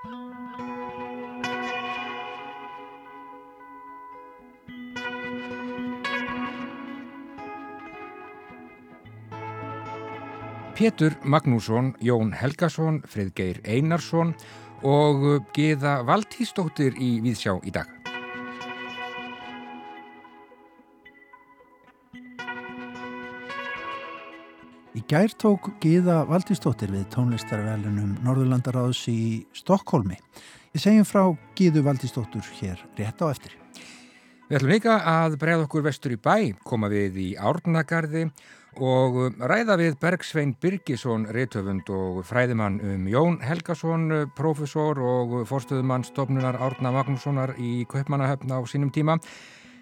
Pétur Magnússon, Jón Helgason, Friðgeir Einarsson og Geða Valtísdóttir í Víðsjá í dag. Gær tók Gíða Valdísdóttir við tónlistarvelunum Norðurlandaráðs í Stokkólmi. Ég segjum frá Gíðu Valdísdóttur hér rétt á eftir. Við ætlum líka að bregða okkur vestur í bæ, koma við í Árnagarði og ræða við Bergsvein Birgisson, reytöfund og fræðimann um Jón Helgason, profesor og forstöðumann stofnunar Árna Magnússonar í Kaupmannahöfn á sínum tíma.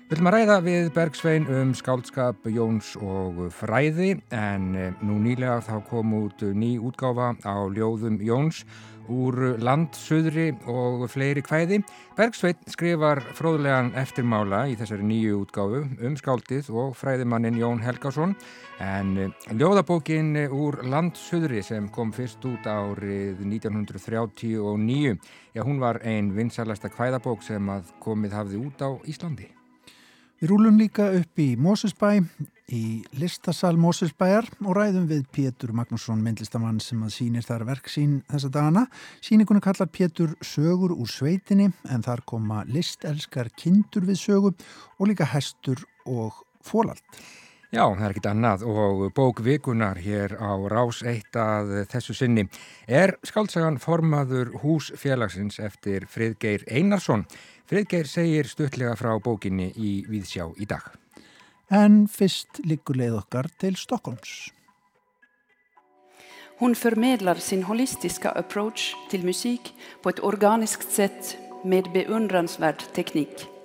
Við ætlum að ræða við Bergsvein um skáldskap Jóns og fræði en nú nýlega þá kom út ný útgáfa á ljóðum Jóns úr landsöðri og fleiri kvæði. Bergsveit skrifar fróðlegan eftirmála í þessari nýju útgáfu um skáldið og fræðimannin Jón Helgason en ljóðabókin úr landsöðri sem kom fyrst út árið 1939 já hún var ein vinsalasta kvæðabók sem að komið hafði út á Íslandi. Við rúlum líka upp í Mósusbæ í listasal Mósusbæjar og ræðum við Pétur Magnússon myndlistamann sem að sínir þar verk sín þessa dagana. Síningunni kallar Pétur sögur úr sveitinni en þar koma listelskar kindur við sögu og líka hestur og fólald. Já, það er ekkit annað og bókvikunar hér á rás eitt að þessu sinni er skaldsagan formaður húsfélagsins eftir Friðgeir Einarsson Friðgeir segir stuttlega frá bókinni í Víðsjá i dag. En fyrst liggur leið okkar til Stockholms. Hon förmedlar sin holistiska approach till musik på ett organiskt sätt med beundransvärd teknik.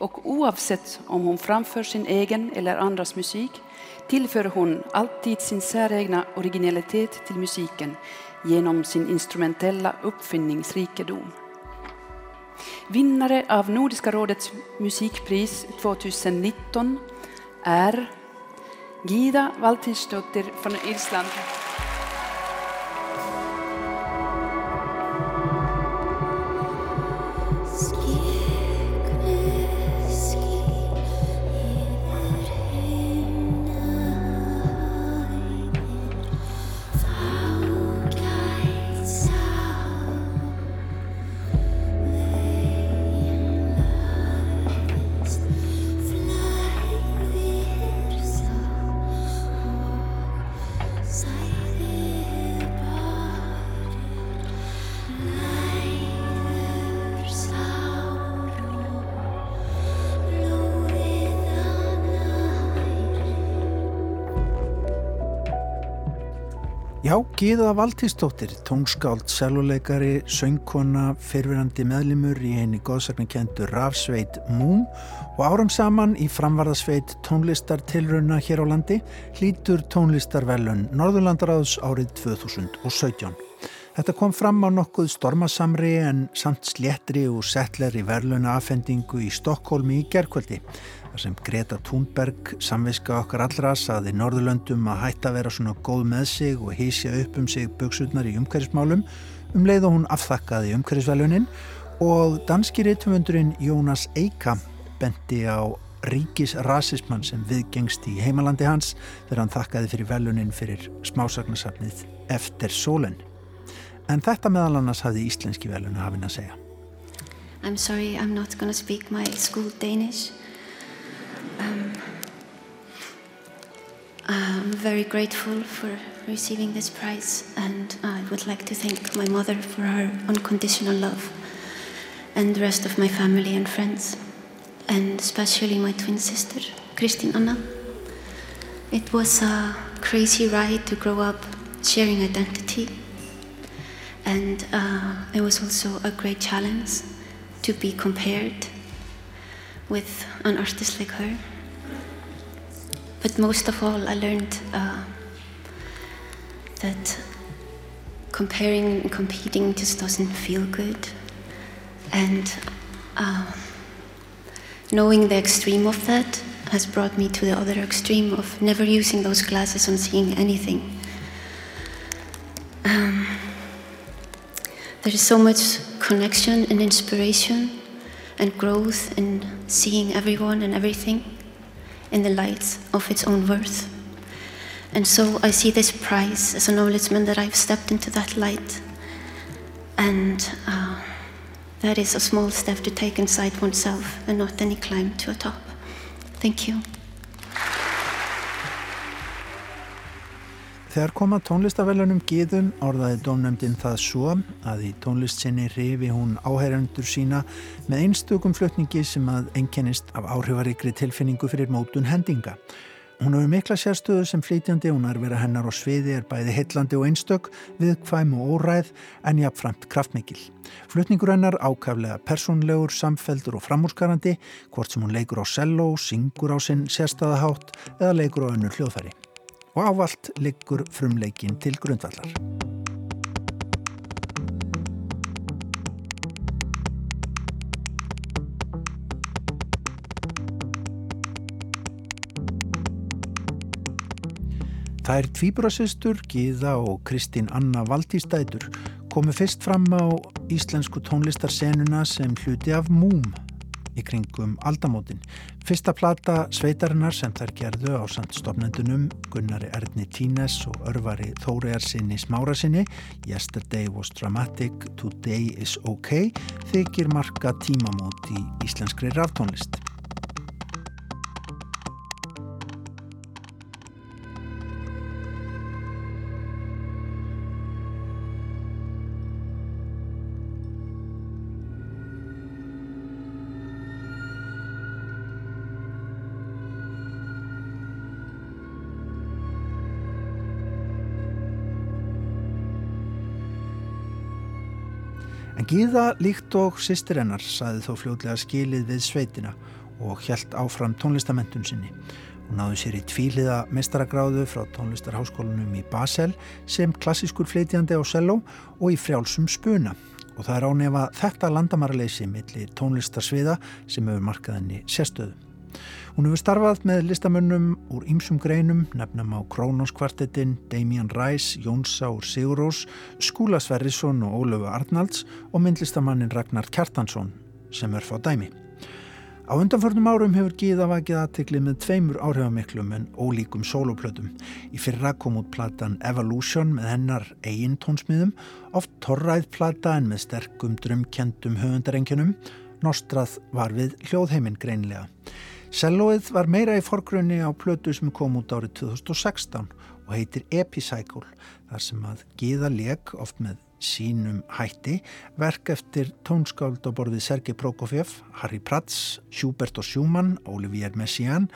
Och oavsett om hon framför sin egen eller andras musik tillför hon alltid sin säregna originalitet till musiken genom sin instrumentella uppfinningsrikedom. Vinnare av Nordiska rådets musikpris 2019 är Gida Valtinsdottir från Island. Já, Gíða Valtísdóttir, tónskáld, seluleikari, söngkona, fyrfirandi meðlimur í henni góðsaknakendu Rafsveit Múm og áram saman í framvarðasveit tónlistartilruna hér á landi hlítur tónlistarvelun Norðurlandaráðs árið 2017. Þetta kom fram á nokkuð stormasamri en samt sléttri og settleri verluna afhendingu í Stokkólmi í gerkvöldi þar sem Greta Thunberg, samviska okkar allra, saði Norðurlöndum að hætta að vera svona góð með sig og hísja upp um sig buksurnar í umhverfismálum um leið og hún afþakkaði umhverfisvelunin og danski rítumundurinn Jónas Eika bendi á ríkisrasismann sem viðgengst í heimalandi hans þegar hann þakkaði fyrir velunin fyrir smásagnasafnið Eftir sólen. En þetta meðal annars hafði íslenski hafinn að segja. I'm sorry, I'm not gonna speak my school Danish. Um, I'm very grateful for receiving this prize, and I would like to thank my mother for her unconditional love, and the rest of my family and friends, and especially my twin sister, Christine Anna. It was a crazy ride to grow up sharing identity, and uh, it was also a great challenge to be compared with an artist like her. But most of all, I learned uh, that comparing and competing just doesn't feel good. And uh, knowing the extreme of that has brought me to the other extreme of never using those glasses on seeing anything. Um, there is so much connection and inspiration and growth in seeing everyone and everything in the light of its own worth. And so I see this prize as acknowledgement that I've stepped into that light. And uh, that is a small step to take inside oneself and not any climb to a top. Thank you. Þegar koma tónlistavellunum Gíðun orðaði dómnefndin það svo að í tónlistsinni rifi hún áhærandur sína með einstökum flutningi sem að einkennist af áhrifaríkri tilfinningu fyrir mótun hendinga. Hún hefur mikla sérstöðu sem flytjandi, hún er verið hennar á sviði, er bæði heitlandi og einstök, viðkvæm og óræð en jafnframt kraftmikil. Flutningur hennar ákaflega personlegur, samfeldur og framúrskarandi, hvort sem hún leikur á selló, syngur á sinn sérstæðahátt eða leikur á önnur hljóðfæri og ávalt liggur frumleikin til grundvallar. Það er tvíbrasistur, Gíða og Kristín Anna Valdístætur komu fyrst fram á íslensku tónlistarsenuna sem hluti af Múm í kringum aldamótin. Fyrsta plata Sveitarinnar sem þær gerðu á sandstofnendunum Gunnari Erni Tínes og örvari Þóriarsinni Smárasinni Yesterday was dramatic, today is ok þykir marka tímamót í íslenskri ráftónlist. Gíða líkt og sýstir hennar saði þó fljóðlega skilið við sveitina og hjælt áfram tónlistamentun sinni. Hún náðu sér í tvíliða mestaragráðu frá tónlistarháskólanum í Basel sem klassískur fleitjandi á Sello og í frjálsum spuna. Og það er ánefa þetta landamaraleysi millir tónlistarsviða sem hefur markaðinni sérstöðu. Hún hefur starfað með listamönnum úr ýmsum greinum, nefnum á Krónoskvartettin, Damien Rice, Jónsa úr Sigurós, Skúla Sverrisson og Ólöfu Arnalds og myndlistamannin Ragnar Kjartansson sem er fá dæmi. Á undanförnum árum hefur Gíða vakið aðteklið með tveimur áhrifamiklum en ólíkum soloplötum. Í fyrra kom út platan Evolution með hennar eigin tónsmiðum, oft torræð plata en með sterkum drömkjendum höfundarengjunum, Nostrað var við hljóðheiminn greinlega. Selloið var meira í forgrunni á plötu sem kom út árið 2016 og heitir Epicycle þar sem að Gíða leg oft með sínum hætti verk eftir tónskáld á borðið Sergei Prokofjev, Harry Prats, Schubert og Schumann, Olivier Messiaen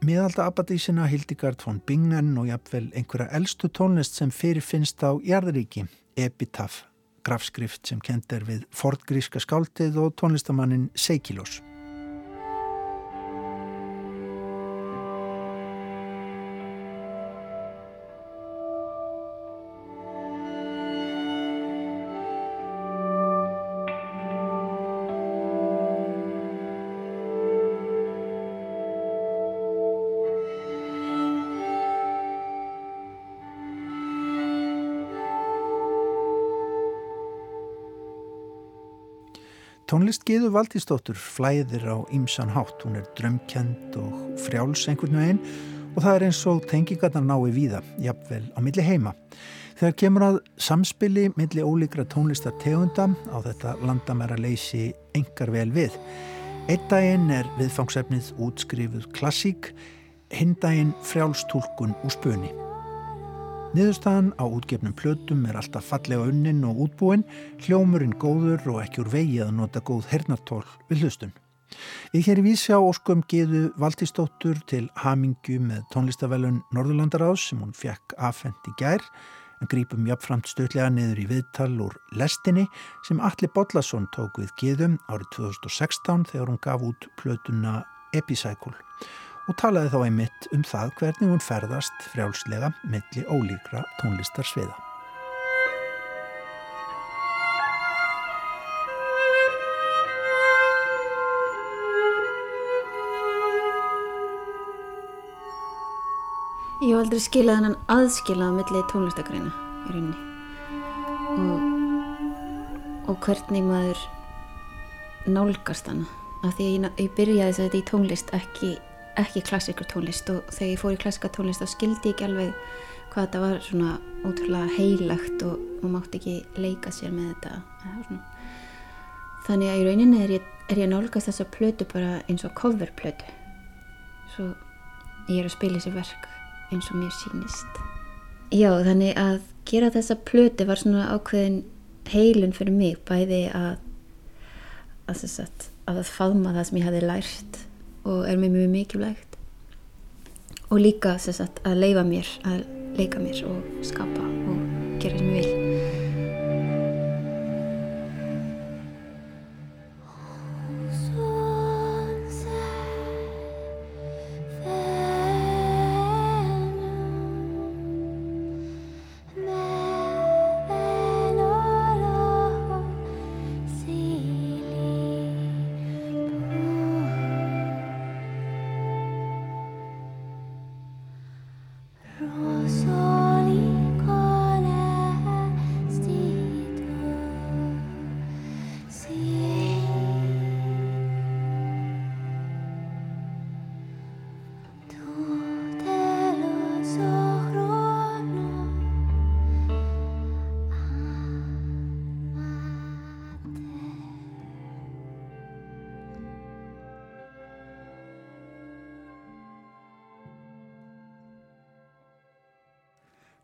miðalda abadísina Hildegard von Bingen og jafnvel einhverja eldstu tónlist sem fyrirfinnst á Jærðaríki, Epitaph, grafskrift sem kent er við fortgríska skáldið og tónlistamannin Seikilos. Tónlist Gíðu Valdísdóttur flæðir á ýmsan hátt, hún er drömkend og frjáls einhvern veginn og það er eins og tengingarnar nái víða, jafnvel á milli heima. Þegar kemur að samspili milli ólíkra tónlistar tegunda á þetta landamæra leysi engar vel við. Eitt daginn er viðfangsefnið útskrifuð klassík, hinn daginn frjálstúlkun úr spöni. Niðurstaðan á útgefnum plötum er alltaf fallega unnin og útbúin, hljómurinn góður og ekki úr vegi að nota góð hernartól við hlustun. Við hér í Vísjá óskum geðu Valtísdóttur til Hamingju með tónlistavellun Norðurlandaráðs sem hún fekk afhengt í gær en grípum jafnframt stöðlega niður í viðtal úr lestinni sem Alli Bodlasson tók við geðum árið 2016 þegar hún gaf út plötuna Epicycle og talaði þá einmitt um það hvernig hún ferðast frjálslega milli ólíkra tónlistarsviða. Ég hef aldrei skilað hennan aðskilað milli tónlistakræna í rauninni og og hvernig maður nálgast hana af því ég, ég byrjaði þess að þetta í tónlist ekki, ekki klassikur tónlist og þegar ég fór í klassika tónlist þá skildi ég ekki alveg hvað þetta var svona ótrúlega heilagt og maður mátti ekki leika sér með þetta. Þannig að í rauninni er ég, er ég nálgast þessa plötu bara eins og coverplötu. Svo ég er að spila þessi verk eins og mér sínist já þannig að gera þessa plötu var svona ákveðin heilun fyrir mig bæði að að, að, að faðma það sem ég hafi lært og er mér mjög mikilvægt. Og líka sagt, að leifa mér að leika mér og skapa og gera sem ég vil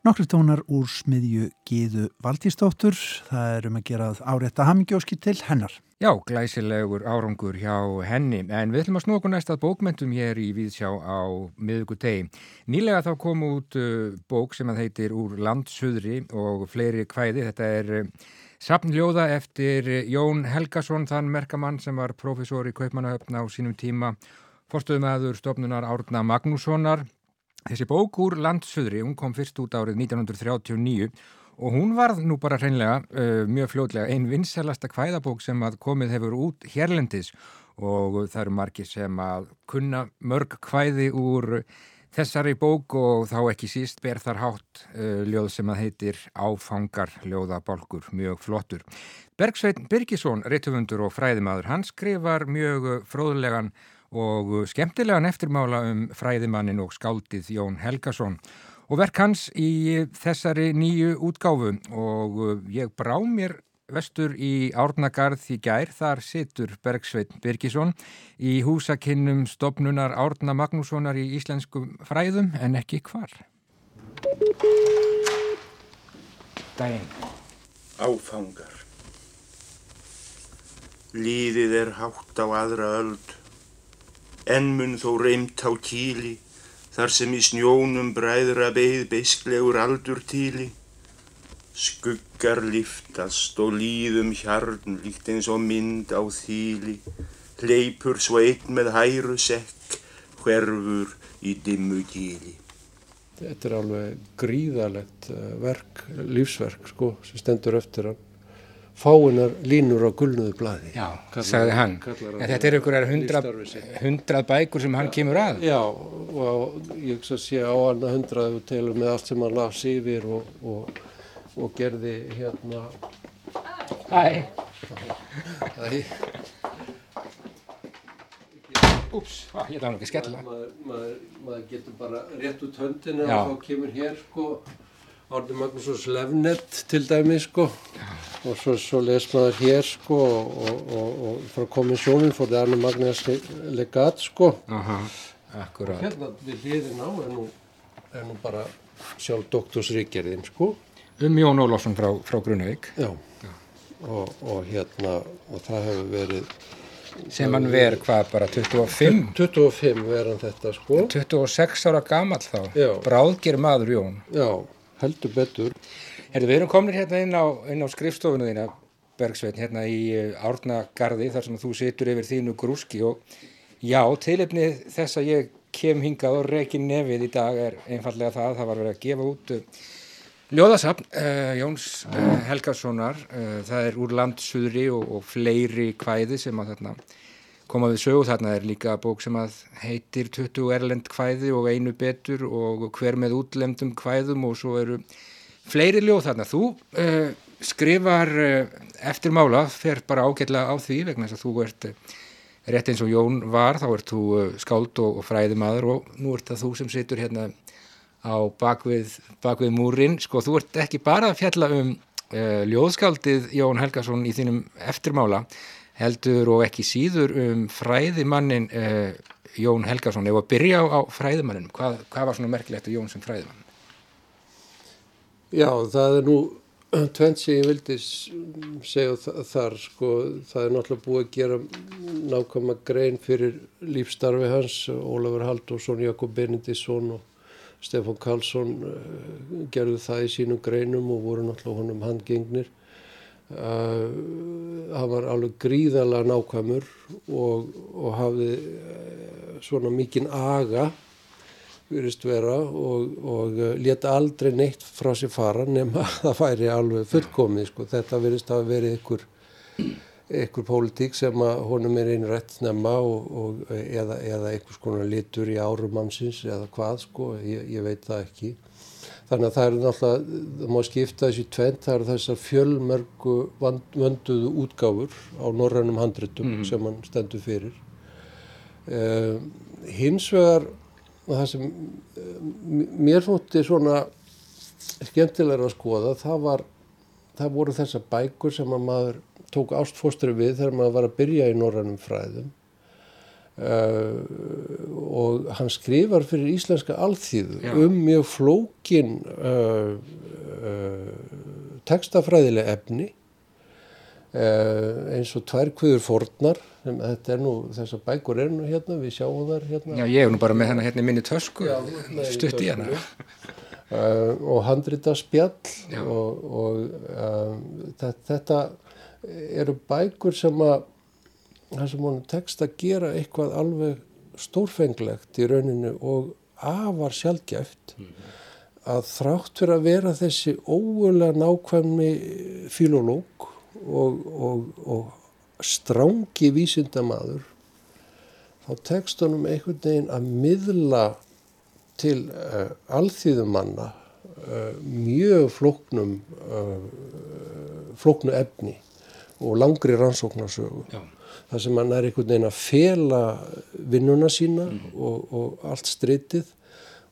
Nokkri tónar úr smiðju Gíðu Valdísdóttur. Það er um að gera árétta hamingjóski til hennar. Já, glæsilegur árangur hjá henni. En við ætlum að snúa okkur næst að bókmentum hér í Víðsjá á miðugutegi. Nýlega þá kom út uh, bók sem að heitir Úr landsuðri og fleiri kvæði. Þetta er uh, sapnljóða eftir Jón Helgason, þann merkamann sem var profesor í Kaupmannahöfn á sínum tíma. Forstuðum aður stofnunar Árna Magnússonar Þessi bók úr landsuðri, hún kom fyrst út árið 1939 og hún varð nú bara hreinlega uh, mjög fljótlega einn vinselasta kvæðabók sem að komið hefur út hérlendis og það eru margir sem að kunna mörg kvæði úr þessari bók og þá ekki síst ber þar hátt uh, ljóð sem að heitir Áfangar ljóðabolgur, mjög flottur. Bergsveit Birgisson, réttufundur og fræðimaður, hann skrifar mjög fróðulegan og skemmtilegan eftirmála um fræðimannin og skáldið Jón Helgason og verk hans í þessari nýju útgáfu og ég brá mér vestur í Árnagarð í gær, þar situr Bergsveit Birgisson í húsakinnum stopnunar Árna Magnússonar í íslenskum fræðum en ekki hvar. Dæin. Áfangar. Líðið er hátt á aðra öld en mun þó reymt á kíli, þar sem í snjónum bræðra beigð beisklegur aldur tíli. Skuggar liftast og líðum hjarn líkt eins og mynd á þýli, hleypur svo einn með hæru sekk, hverfur í dimmu kíli. Þetta er alveg gríðalegt eh, verk, lífsverk sko, sem stendur eftir hann fáinar línur á gulnuðu bladi. Já, kallar, sagði hann. En þetta er einhverjar hundrað hundra bækur sem hann kemur að. Já, og ég sé á hann að hundraðu telur með allt sem hann las yfir og, og, og gerði hérna... Æ! Æ! Úps, ég dáði ekki skella. Maður, maður, maður getur bara rétt út höndinu og þá kemur hér sko Árni Magnússon Slefnett til dæmi sko. Og svo, svo les maður hér sko og, og, og frá komissjónin fór það Arne Magnús legat sko. Aha, akkurat. Og hérna við hliðin á er nú, er nú bara sjálf doktorsríkjariðin sko. Um Jón Ólásson frá, frá Grunavík. Já, já. Og, og hérna og það hefur verið sem hann verð hvað bara 25 25 verðan þetta sko. 26 ára gammal þá. Já. bráðger maður Jón. Já heldur betur. Herðu, við erum komin hérna inn á, inn á skrifstofunu þína, Bergsveitn, hérna í eh, Árnagarði, þar sem þú situr yfir þínu grúski og já, tilefni þess að ég kem hingað og rekin nefið í dag er einfallega það, það var verið að gefa út uh, ljóðasapn uh, Jóns uh, Helgarssonar, það er úr landsuðri og, og fleiri kvæði sem að þarna koma við sögu. Þarna er líka bók sem að heitir 20 erlend kvæði og einu betur og hver með útlemdum kvæðum og svo eru fleiri ljóð þarna. Þú uh, skrifar eftir mála, fer bara ágætlega á því vegna þess að þú ert rétt eins og Jón var, þá ert þú skáld og, og fræðimaður og nú ert það þú sem situr hérna á bakvið, bakvið múrin, sko þú ert ekki bara að fjalla um uh, ljóðskáldið Jón Helgason í þínum eftirmála heldur og ekki síður um fræðimannin uh, Jón Helgason, ef að byrja á, fræðimanninum, hvað, hvað var svona merkilegt að Jón sem fræðimann? Já, það er nú Tvent sem ég vildi segja þar, sko, það er náttúrulega búið að gera nákvæma grein fyrir lífstarfi hans, Ólafur Haldósson, Jakob Benindisson og Stefán Karlsson uh, gerðu það í sínum greinum og voru náttúrulega honum handgengnir. Uh, hann var alveg gríðalega nákvæmur og, og hafði uh, svona mikinn aga virðist vera og, og uh, leta aldrei neitt frá sér fara nema að það færi alveg fullkomið sko. Þetta virðist að verið ykkur, ykkur pólitík sem að honum er einu rétt nefna og, og, eða, eða einhvers konar litur í árum mannsins eða hvað sko, ég, ég veit það ekki. Þannig að það er náttúrulega, það má skipta þessi tvent, það eru þessar fjölmörgu vönduðu útgáfur á norrænum handritum mm sem hann stendur fyrir. Uh, hins vegar það sem eh, mér fótti svona skemmtilega að skoða það var það voru þessar bækur sem að maður tók ástfóstri við þegar maður var að byrja í norrannum fræðum uh, og hann skrifar fyrir íslenska alþýðu Já. um mjög flókin uh, uh, textafræðileg efni eins og tvær kviður fornar þetta er nú, þessar bækur er nú hérna, við sjáum þar hérna. Já, ég er nú bara með hennar hérna minni tösku, stutt í. Uh, og handrita spjall Já. og, og þetta eru bækur sem að, það sem honum tekst að gera eitthvað alveg stórfenglegt í rauninu og afar sjálfgæft mm að þrátt fyrir að vera þessi ógulega nákvæmni filológ og, og, og strángi vísindamadur þá tekst honum einhvern veginn að miðla til uh, alþýðumanna uh, mjög flóknum uh, flóknu efni og langri rannsóknarsögu Já. Þar sem hann er einhvern veginn að fela vinnuna sína mm. og, og allt streytið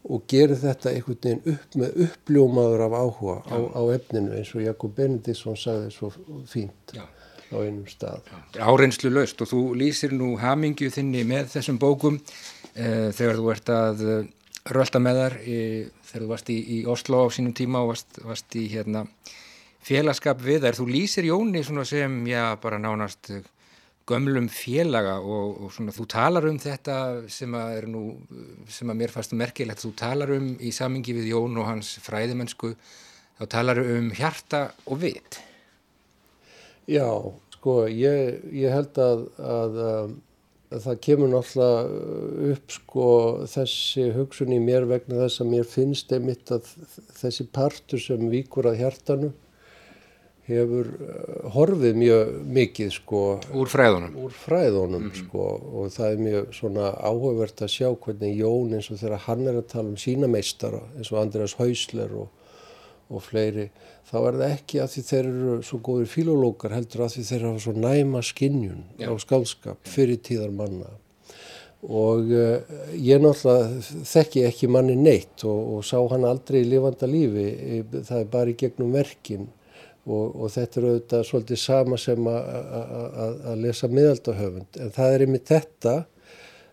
og gerir þetta einhvern veginn upp með uppljómaður af áhuga á, á efninu eins og Jakob Benediktsson sagði svo fínt. Já á einum stað. Áreinslu löst og þú lýsir nú hamingju þinni með þessum bókum e, þegar þú ert að eh, rölda með þar e, þegar þú varst í, í Oslo á sínum tíma og varst, varst í hérna, félagskap við þær. Þú lýsir Jóni sem já, bara nánast gömlum félaga og, og svona, þú talar um þetta sem að, nú, sem að mér fannst merkilegt, þú talar um í samingi við Jón og hans fræðimennsku, þá talar um hjarta og vit. Já, sko, ég, ég held að, að, um, að það kemur náttúrulega upp sko þessi hugsun í mér vegna þess að mér finnst einmitt að þessi partur sem víkur að hjartanu hefur uh, horfið mjög mikið sko úr fræðunum, úr fræðunum mm -hmm. sko og það er mjög svona áhugavert að sjá hvernig Jón eins og þegar hann er að tala um sína meistara eins og Andreas Hausler og, og fleiri þá er það ekki að því þeir eru svo góðir filolókar heldur að því þeir hafa svo næma skinnjun á skálskap fyrir tíðar manna og uh, ég náttúrulega þekki ekki manni neitt og, og sá hann aldrei í lifanda lífi, það er bara í gegnum verkin og, og þetta er auðvitað svolítið sama sem að lesa miðaldahöfund. En það er einmitt þetta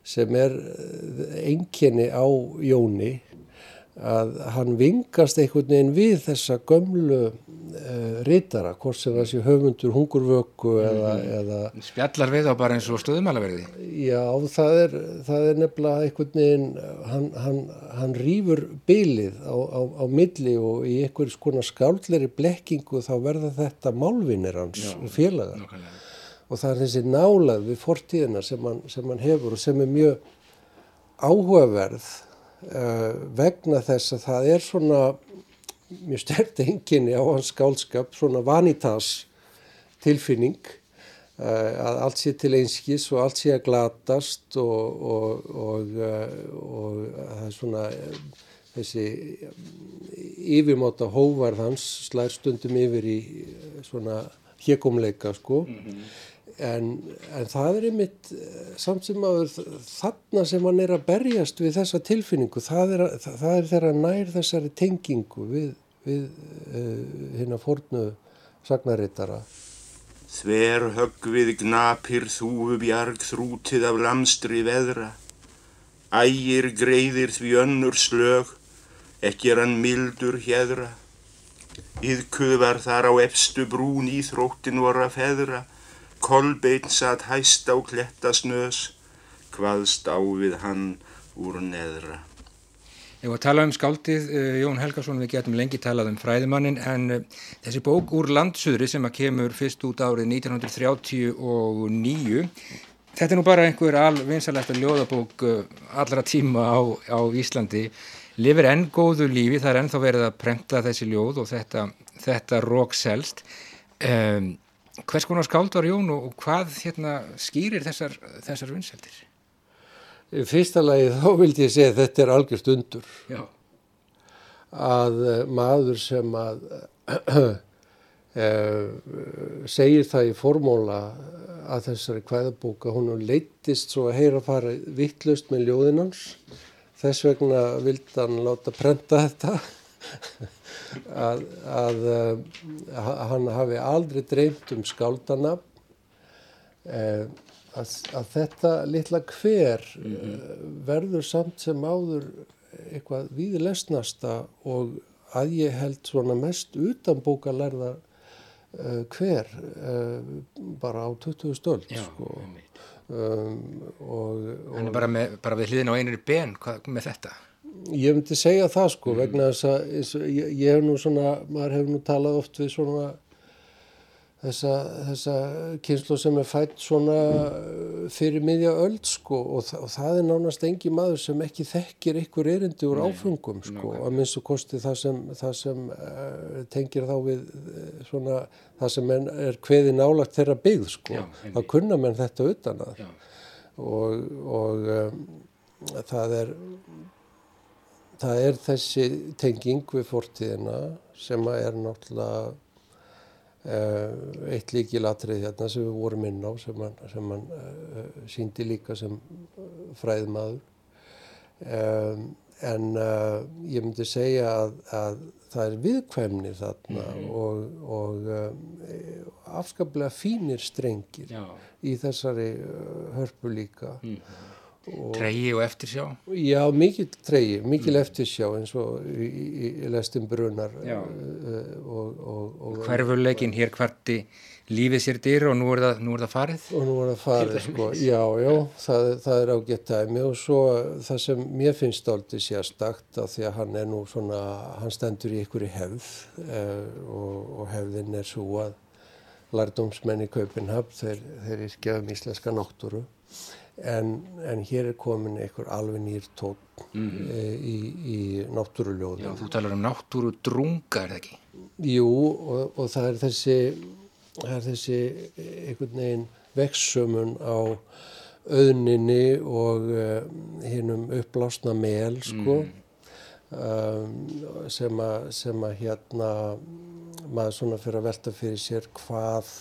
sem er enginni á Jóni að hann vingast einhvern veginn við þessa gömlu uh, rítara, hvort sem það sé höfundur hungurvöku eða, mm. eða Spjallar við þá bara eins og stöðumælaverði Já, það er, það er nefnilega einhvern veginn, hann, hann, hann rýfur bylið á, á, á milli og í einhvers konar skáldleri blekkingu þá verða þetta málvinir hans Já, félagar nokkulega. og það er þessi nálað við fortíðina sem hann, sem hann hefur og sem er mjög áhugaverð vegna þess að það er svona mjög stert enginni á hans skálskap, svona vanitas tilfinning uh, að allt sé til einskis og allt sé að glatast og, og, og, uh, og það er svona þessi yfirmáta hóvarð hans slær stundum yfir í svona hjekumleika sko mm -hmm. En, en það er einmitt samt sem að þarna sem hann er að berjast við þessa tilfinningu það er, það er þeirra nær þessari tengingu við, við uh, hérna fórnu sagnarittara Þver högg við gnapir þúfu bjarg þrútið af lamstri veðra. Ægir greiðir því önnur slög, ekki er hann mildur hérra. Íðkuð var þar á efstu brún í þróttin voru að feðra, kolbeinn satt hæst á klettasnös, hvaðst á við hann úr neðra. Ég var að tala um skáldið uh, Jón Helgason, við getum lengi talað um fræðimannin, en uh, þessi bók úr landsuðri sem að kemur fyrst út árið 1939 Þetta er nú bara einhver alvinsalegt ljóðabók uh, allra tíma á, á Íslandi. Livir enn góðu lífi, það er ennþá verið að prenta þessi ljóð og þetta, þetta rók selst. Um, hvers konar skáld var Jón og hvað hérna, skýrir þessar, þessar vinsaldir? Fyrsta lagi þá vildi ég segja að þetta er algjörst undur. Já. Að uh, maður sem að uh, segir það í formóla að þessari kvæðabóka hún leittist svo að heyra fara vittlust með ljóðinans þess vegna vild hann láta prenta þetta að, að, að hann hafi aldrei dreymt um skáldana eh, að, að þetta litla hver mm -hmm. verður samt sem áður eitthvað viðlesnasta og að ég held svona mest utan bóka lærða hver bara á 20 stöld sko. um, Þannig bara, með, bara við hliðin á einri ben hvað, með þetta? Ég myndi segja það sko vegna þess að ég, ég hef nú svona, maður hefur nú talað oft við svona þessa, þessa kynslu sem er fætt svona fyrir miðja öll sko og, þa og það er nánast engi maður sem ekki þekkir ykkur erindi úr áfengum sko að minnst og kosti það sem, það sem uh, tengir þá við uh, svona það sem er, er hveði nálagt þeirra byggð sko. Já, þá kunna menn þetta utan að. Og, og um, það er það er þessi tenging við fortíðina sem er náttúrulega Eh, eitt líkilatrið hérna sem við vorum inn á sem hann, sem hann uh, síndi líka sem fræðmaður um, en uh, ég myndi segja að, að það er viðkvæmni þarna mm -hmm. og, og afskaplega fínir strengir Já. í þessari uh, hörpu líka mm -hmm. Tregi og eftirsjá? Já, mikil tregi, mikil mm. eftirsjá eins og í, í, í lestum brunar uh, Hverfuleikin hér hvarti lífið sér dyr og nú er það, nú er það farið? Og nú er það farið, sko, já, já, það, það er ágætt dæmi og svo það sem mér finnst aldrei sérstakt að því að hann er nú svona, hann stendur í ykkur í hefð uh, og, og hefðin er svo að lærdómsmenn í Kaupinhab, þeir, þeir er skefum íslenska náttúru en, en hér er komin einhver alveg nýr tón mm -hmm. e, í, í náttúruljóðum. Já, þú talar um náttúru drunga, er það ekki? Jú, og, og það er þessi, það er þessi einhvern veginn vexsumun á auðninni og uh, hinnum upplásna mel, sko, mm. um, sem að hérna maður svona fyrir að velta fyrir sér hvað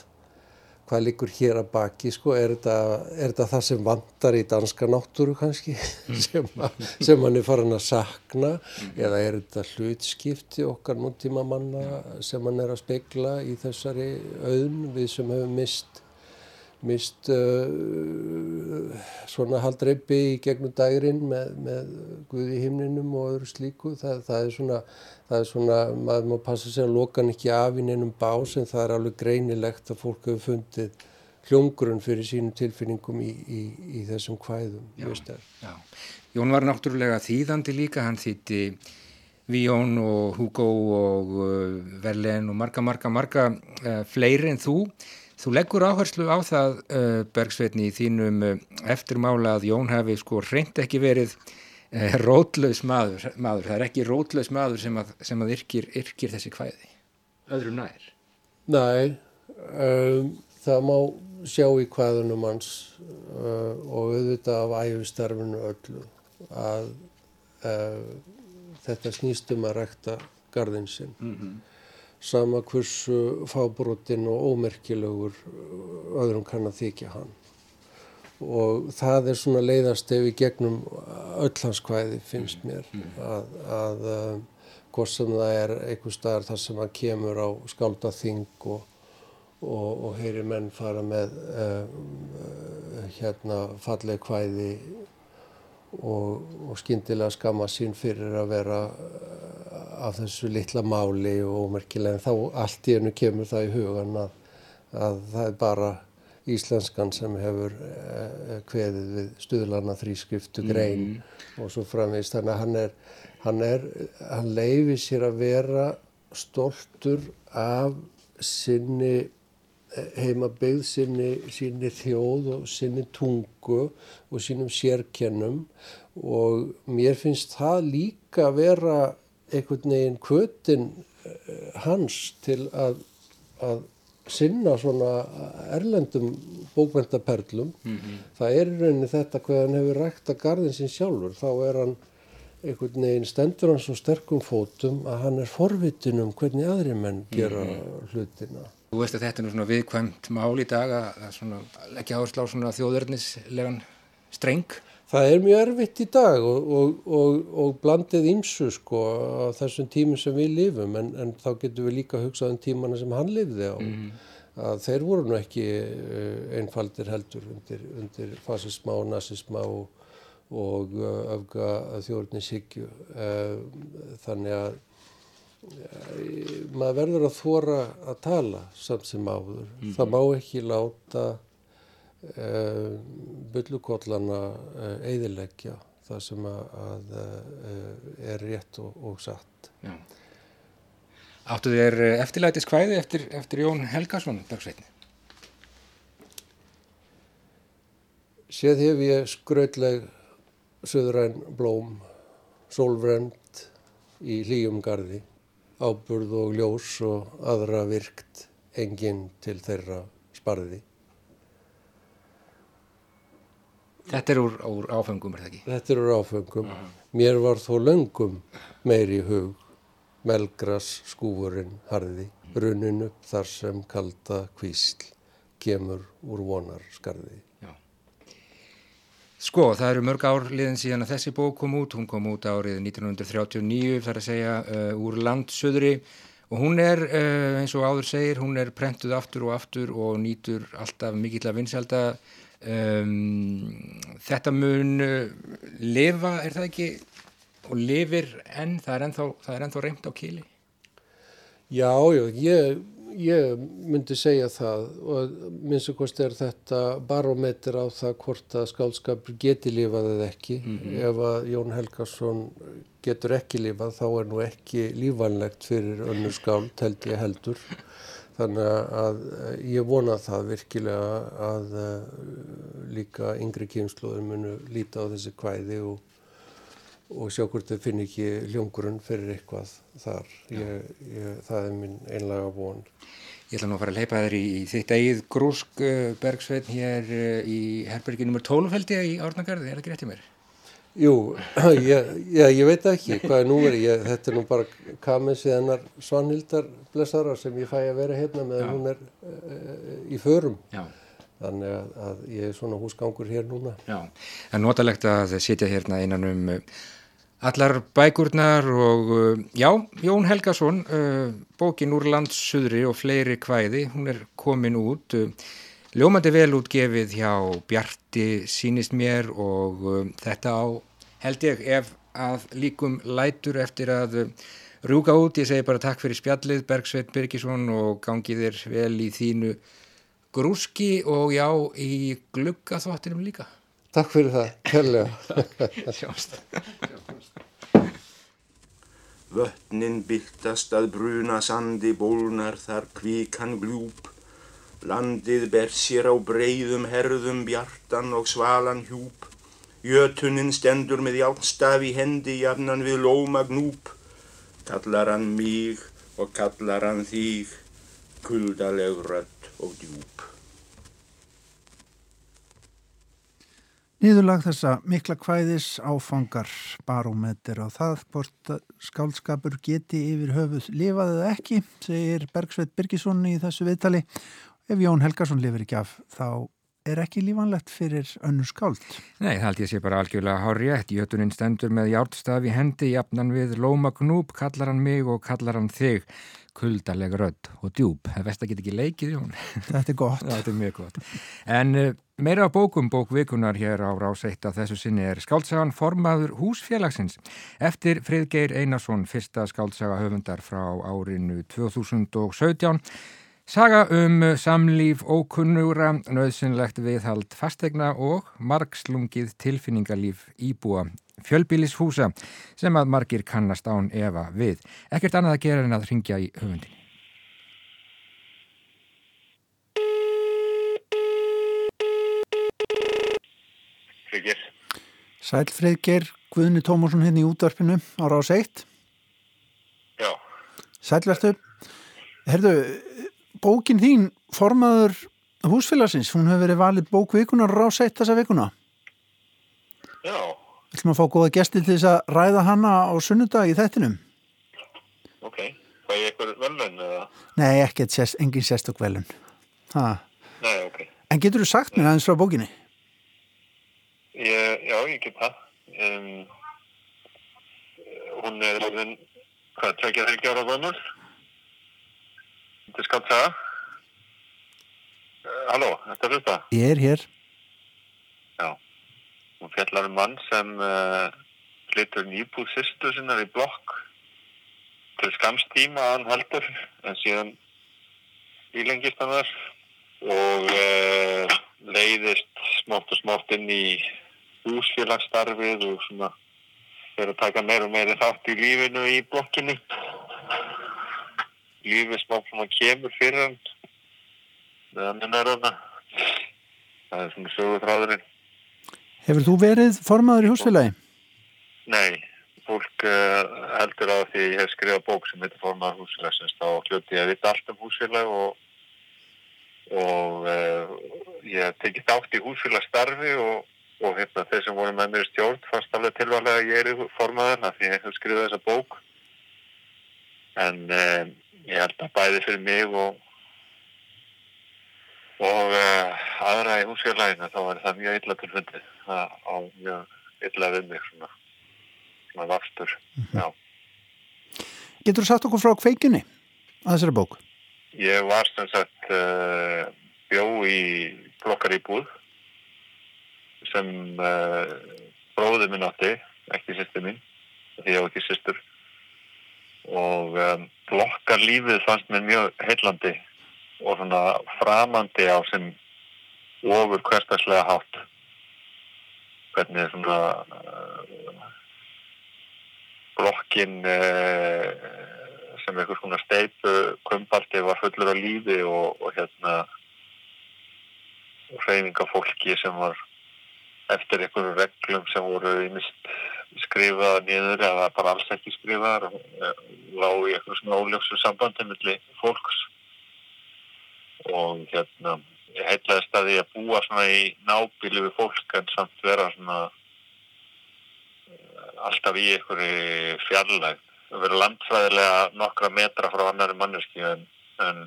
hvað liggur hér að baki sko, er þetta, það sem vandar í danska náttúru kannski? Mm. sem, að, sem hann er farin að sakna? Eða er þetta hlutskipti okkar núntíma manna sem hann er að spegla í þessari auðn? Við sem hefum mist mist uh, svona haldreipi í gegnum dagirinn með, með Guði himninum og öðru slíku. Það, það er svona það er svona, maður má passa sér að loka hann ekki af í neinum bás en það er alveg greinilegt að fólk hefur fundið hljóngrunn fyrir sínum tilfinningum í, í, í þessum hvæðum já, já. Jón var náttúrulega þýðandi líka, hann þýtti Víón og Hugo og uh, Verlen og marga, marga, marga uh, fleiri en þú Þú leggur áherslu á það, uh, Bergsveitni, í þínum eftirmála að Jón hafi sko reynd ekki verið rótlaus maður, maður. Það er ekki rótlaus maður sem að, sem að yrkir, yrkir þessi kvæði. Öðrum nær. Næ, um, það má sjá í kvæðunum hans uh, og auðvitað af æfistarfinu öllu að uh, þetta snýst um að rækta gardinn sinn. Mm -hmm. Sama hversu fábrotin og ómerkilegur öðrum kann að þykja hann. Og það er svona leiðast ef við gegnum öll hans hvæði finnst mér. Að, að hvort sem það er einhver staðar þar sem hann kemur á skáldaþing og, og, og heyri menn fara með uh, hérna falleg hvæði og, og skyndilega skama sín fyrir að vera uh, af þessu litla máli og ómerkilega. En þá allt í hennu kemur það í hugan að, að það er bara íslenskan sem hefur uh, kveðið við stuðlana þrískriftu grein mm. og svo framvist þannig að hann er, hann er, hann leifir sér að vera stoltur af sinni heima byggð sinni, sinni þjóð og sinni tungu og sínum sérkennum og mér finnst það líka vera einhvern veginn kvötin eh, hans til að, að sinna svona erlendum bókmentaperlum. Mm -hmm. Það er í rauninni þetta hvað hann hefur rægt að gardin sín sjálfur. Þá er hann einhvern veginn stendur hann svo sterkum fótum að hann er forvitin um hvernig aðri menn gera mm -hmm. hlutina. Þú veist að þetta er nú svona viðkvæmt mál í dag að, að leggja áherslu á svona þjóðverðnislegan streng. Það er mjög erfitt í dag og, og, og, og blandið ímsu sko á þessum tímum sem við lifum en, en þá getum við líka hugsað um tímana sem hann lifði á. Mm að þeir voru nú ekki uh, einfaldir heldur undir, undir fasisma og nazisma og uh, öfga þjóðverðnishyggju. Uh, þannig að maður verður að þóra að tala samt sem áður. Mm. Það má ekki láta bullukollana uh, eiðileggja það sem að, að uh, er rétt og, og satt. Já. Áttu þér eftirlætis hvæði eftir, eftir Jón Helgarsson, dagsveitni? Séð hef ég skrautleg söðræn blóm, sólvrend í hlýjum gardi áburð og ljós og aðra virkt enginn til þeirra sparði. Þetta er úr, úr áfengum, er það ekki? Þetta er úr áfengum. Uh -huh. Mér var þó löngum meiri hug, melgras skúfurinn harði, runnin upp þar sem kalda kvísl kemur úr vonar skarði. Sko, það eru mörg ár liðin síðan að þessi bók kom út, hún kom út árið 1939, þar að segja, uh, úr landsöðri og hún er, uh, eins og áður segir, hún er prentuð aftur og aftur og nýtur alltaf mikill að vinselda. Um, þetta mun uh, lifa, er það ekki, og lifir enn, það er ennþá, það er ennþá reynd á kili? Já, já, ég ég myndi segja það og minnst og hvort er þetta barometer á það hvort að skálskapur geti lifað eða ekki mm -hmm. ef að Jón Helgarsson getur ekki lifað þá er nú ekki lífanlegt fyrir önnur skáld held ég heldur þannig að ég vona það virkilega að líka yngri kynsluður munu líta á þessi kvæði og og sjá hvort þau finn ekki hljóngurinn fyrir eitthvað þar. Ég, ég, það er minn einlega von. Ég ætla nú að fara að leipa þér í, í þitt eigið grúsk uh, Bergsveitn hér uh, í herbergi nr. 12 held ég í Árnagarði, er það rétt í mér? Jú, ég, ég veit ekki hvað er núverið, þetta er nú bara kamins í hennar Svanhildar blessara sem ég fæ að vera hérna meðan hún er uh, í förum. Já. Þannig að, að ég er svona húsgangur hér núna. Já, það er notalegt að sitja hérna einan um allar bækurnar og uh, já, Jón Helgason bókin úr landssuðri og fleiri kvæði, hún er komin út ljómandi vel útgefið hjá Bjarti sínist mér og þetta á held ég ef að líkum lætur eftir að rúka út, ég segi bara takk fyrir spjallið Bergsveit Birgisson og gangið þér vel í þínu grúski og já í gluggaþvottinum líka Takk fyrir það, kærlega. Sjást. Vötnin byltast að bruna sandi bólnar þar kvíkan glúp. Landið ber sér á breyðum herðum bjartan og svalan hjúp. Jötunin stendur með hjálpstaf í hendi jafnan við lóma gnúp. Kallar hann mig og kallar hann þýg, kuldaleg rött og djúp. Nýðurlag þessa mikla kvæðis áfangar barómeter og það hvort skálskapur geti yfir höfuð lifaðið ekki, segir Bergsveit Birgisson í þessu viðtali. Ef Jón Helgarsson lifir ekki af þá er ekki lífanlegt fyrir önnu skáld. Nei, það held ég sé bara algjörlega hár rétt. Jötuninn stendur með hjártstaf í hendi, jafnan við lóma gnúp, kallar hann mig og kallar hann þig. Kuldaleg rödd og djúb. Það vest að geta ekki leikið, Jón. Þetta er gott. Þetta er mjög gott. En uh, meira bókum, bókvikunar hér á ráseitt að þessu sinni er skáltsagan Formaður húsfélagsins. Eftir Friðgeir Einarsson, fyrsta skáltsaga höfundar frá árinu 2017. Saga um samlíf ókunnura, nöðsynlegt viðhald fastegna og margslungið tilfinningarlíf íbúa fjölbílishúsa sem að margir kannast án Eva við. Ekkert annað að gera en að ringja í höfundin. Friðger. Sæl Friðger, Guðni Tómasson hérna í útvarpinu á rás 1. Já. Sæl verðstu. Herðu, bókin þín, formaður húsfélagsins, hún hefur verið valið bókvikunar rásætt þessa vikuna. Já. Við ætlum að fá góða gesti til þess að ræða hana á sunnudag í þettinum. Ok, hvað er eitthvað velun eða? Nei, ekkert, sérst, engin sérstök velun. Ha. Nei, ok. En getur þú sagt mér aðeins frá bókinni? Ég, já, ég get það. Um, hún er hvað, tvekja þryggja ára vömmul? Þetta er skatt það. Uh, halló, þetta er þetta? Ég er hér. Já. Hún fjallar um mann sem uh, flyttur nýbúð sýstu sinnar í blokk til skamstíma að hann heldur en síðan ílengist hann þar og uh, leiðist smátt og smátt inn í húsfélagsstarfið og svona fyrir að taka meira og meira þátt í lífinu í blokkinni lífið smá svona kemur fyrir hann. Meðan hann er hana það er svona sögutráðurinn Hefur þú verið formaður í húsfélagi? Nei, fólk uh, heldur á því ég hef skrifað bók sem heitir formaður húsfélagsins. Þá hljóti ég að vita allt um húsfélag og, og uh, ég tekið þátt í húsfélagsstarfi og, og hérna þeir sem voru með mér stjórn fannst alveg tilvæglega að ég er í formaður af því ég hef skrifað þessa bók. En uh, ég held að bæði fyrir mig og og aðra í húsfélaginu þá er það mjög illa tilfundið það á mjög illa við mig svona, svona vafstur mm -hmm. Getur þú sagt okkur frá kveikjunni að þessari bók? Ég var sem sagt uh, bjó í blokkar í búð sem uh, bróði minn átti ekki sýstur mín því ég hef ekki sýstur og um, blokkar lífið fannst mér mjög heillandi og svona framandi á sem ofur hverstagslega hátt. Hvernig svona uh, blokkin uh, sem einhvers konar steipu kumbaldi var fullur á lífi og, og hérna hreyfinga fólki sem var eftir einhverju reglum sem voru skrifaða niður eða bara alls ekki skrifaðar og lág í einhverjum svona óljóksu sambandi millir fólks. Og hérna ég heitlaðist að því að búa svona í nábílu við fólk en samt vera svona alltaf í einhverju fjarlæg að vera landfræðilega nokkra metra frá annari manneski en, en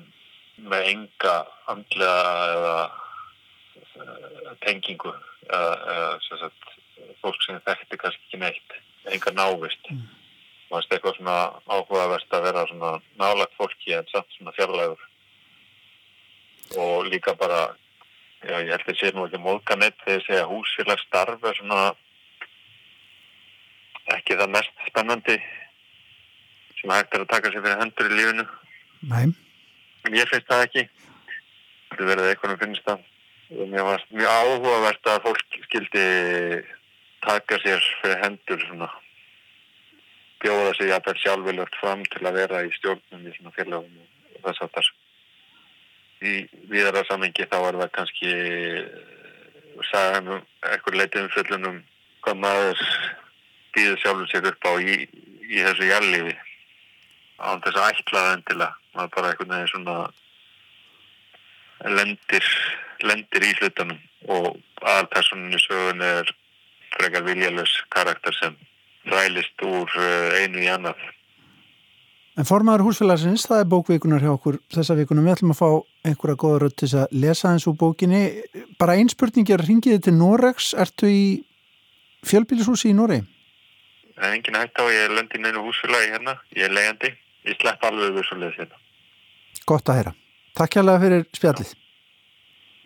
með enga andlega eða tengingu eða, eða sagt, fólk sem þekkti kannski ekki neitt enga návist. Mm. og það er eitthvað svona áhugavert að vera svona nálagt fólki en samt svona fjarlægur. Og líka bara já, ég held að sé nú ekki móðkanett þegar ég segja húsfélagsstarf er svona ekki það mest spennandi sem hægt er að taka sér fyrir hendur í lífinu. Nei. En ég finnst það ekki. Þetta verður eitthvað að finnst það mér var mjög áhugavert að fólk skildi taka sér fyrir hendur svona bjóða sig að það sjálfurlögt fram til að vera í stjórnum í svona félagum og þess að þess í viðara samengi þá er það kannski sagðan um eitthvað leitið um fullunum hvað maður býður sjálfur sér upp á í, í þessu jællifi án þess að ætlaða endilega maður bara eitthvað neði svona lendir lendir í hlutunum og aðalpersonin í sögun er frekar viljalus karakter sem þrælist úr eh, einu í annað. En formadur húsfélagsins, það er bókvíkunar hjá okkur þessa vikunum. Við ætlum að fá einhverja góða rödd til að lesa eins úr bókinni. Bara einn spurning er, ringiði til Noregs, ertu í fjölbílishúsi í Noregi? Það er engin hægt á, ég er löndin einu húsfélagi hérna, ég er leiðandi, ég slepp alveg við svo leiðis hérna. Gott að heyra. Takk hjálpa fyrir spjallið.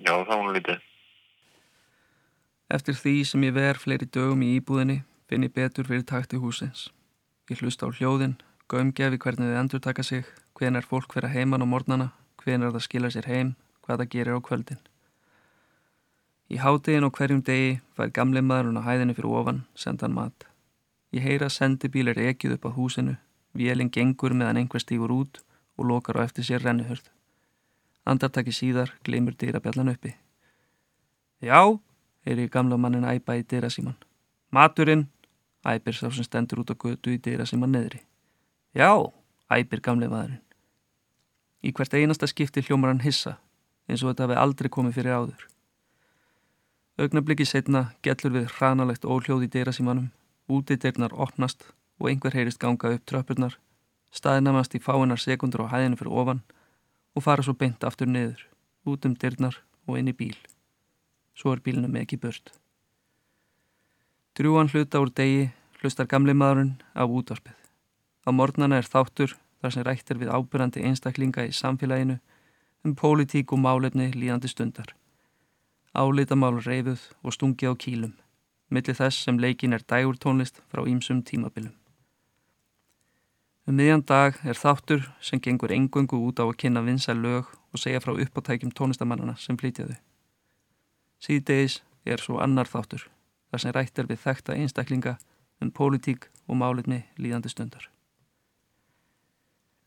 Já, þá hún lítið. Eftir því sem ég ver fleiri dögum í íbúðinni finn ég betur fyrir takti húsins. Ég hlusta á hljóðin, gömgefi hvernig þið endur taka sig, hven er fólk vera heiman á mornana, hven er það skila sér heim, hvað það gerir á kvöldin. Í hátegin og hverjum degi fær gamli maðurinn á hæðinu fyrir ofan, senda hann mat. Ég heyra sendibíl er ekið upp á húsinu, vélinn gengur meðan einhver stígur út og lokar á eftir sér rennuhörð. Andartaki síðar gleymur dýrabjallan uppi. Já, er ég gamla mannin æpa í dýrasíman. Maturinn, æpir sá sem stendur út á götu í dýrasíman neðri. Já, æpir gamli maðurinn. Í hvert einasta skipti hljómar hann hissa, eins og þetta hefði aldrei komið fyrir áður. Ögnablikki setna gellur við hranalegt óhljóð í dýrasímanum, úti dyrnar opnast og einhver heyrist ganga upp tröppurnar, staðinamast í fáinnar sekundur á hæðinu fyrir ofan og fara svo beint aftur niður, út um dyrnar og inn í bíl. Svo er bílunum ekki börst. Drjúan hluta úr degi hlustar gamli maðurinn af útvarpið. Á mornana er þáttur þar sem rættir við ábyrrandi einstaklinga í samfélaginu um pólitík og málefni líðandi stundar álitamál reyfuð og stungi á kýlum, millir þess sem leikin er dægur tónlist frá ímsum tímabilum. Um miðjan dag er þáttur sem gengur engungu út á að kynna vinsa lög og segja frá uppáttækjum tónlistamannana sem flytjaðu. Síðdegis er svo annar þáttur, þar sem rættir við þekta einstaklinga um pólitík og málitni líðandi stundar.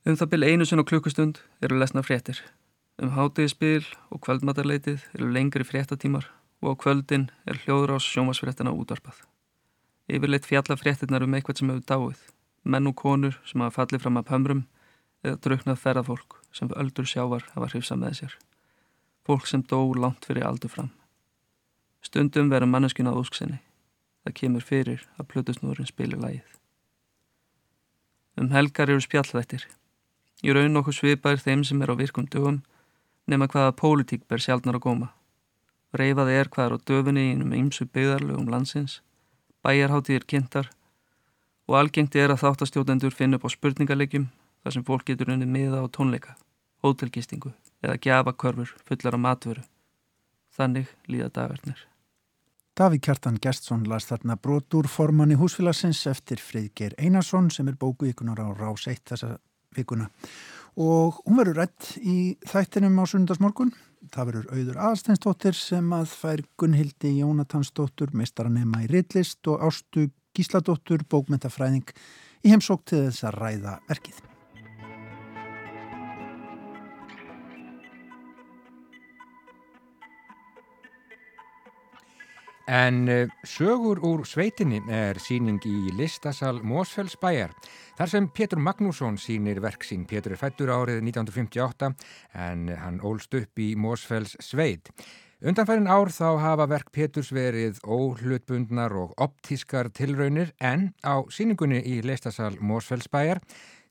Um það byrj einu sunn og klukkustund eru lesna fréttir Um hátegisspil og kvöldmatarleitið eru lengri fréttatímar og á kvöldin er hljóður ás sjómasfréttina útvarpað. Yfirleitt fjalla fréttinnar um eitthvað sem hefur dáið, menn og konur sem hafa fallið fram að pömrum eða druknað ferðafólk sem öldur sjávar hafa hrifsað með sér. Fólk sem dó langt fyrir aldur fram. Stundum verður manneskinn á úsksinni. Það kemur fyrir að plutusnúðurinn spilir lægið. Um helgar eru spjallvættir. Í raun okkur svipaðir þeim sem er á virkum dögum nema hvaða pólitík ber sjálfnar að góma. Reifað er hvaðar á döfinni í einum ymsu byggðarlegum landsins, bæjarháttíðir kynntar og algengt er að þáttastjótendur finna upp á spurningalegjum þar sem fólk getur unni miða á tónleika, hótelgistingu eða gjafakörfur fullar á matvöru. Þannig líða dagarnir. Davík Kjartan Gjertsson las þarna brotur formann í húsfélagsins eftir Friðgeir Einarsson sem er bóku ikunar á rás 1 þessa vikuna og hún verður rætt í þættinum á sundarsmorgun. Það verður auður aðstænsdóttir sem að fær Gunnhildi Jónatansdóttur, meistaranema í Rittlist og Ástu Gísladóttur, bókmentafræðing í heimsók til þess að ræða verkið. En eh, sögur úr sveitinni er síning í listasal Mósfellsbæjar. Þar sem Pétur Magnússon sínir verk sín. Pétur er fættur árið 1958 en hann ólst upp í Mósfells sveit. Undanfærin ár þá hafa verk Péturs verið óhlutbundnar og optískar tilraunir en á síningunni í listasal Mósfellsbæjar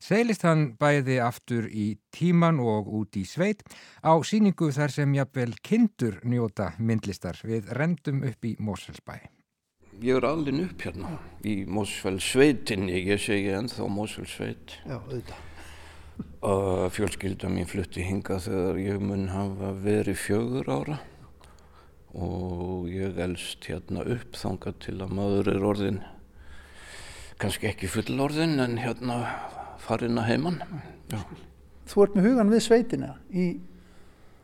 Seilist hann bæði aftur í tíman og út í sveit á síningu þar sem jafnvel kindur njóta myndlistar við rendum upp í Mósfellsbæ. Ég er alveg upp hérna í Mósfellssveitinni, ég segi ennþá Mósfellssveit. Já, auðvitað. Fjölskylda mín flutti hinga þegar ég mun hafa verið fjögur ára og ég elst hérna upp þanga til að maður er orðin, kannski ekki full orðin en hérna farin að heimann. Þú ert með hugan við sveitina í,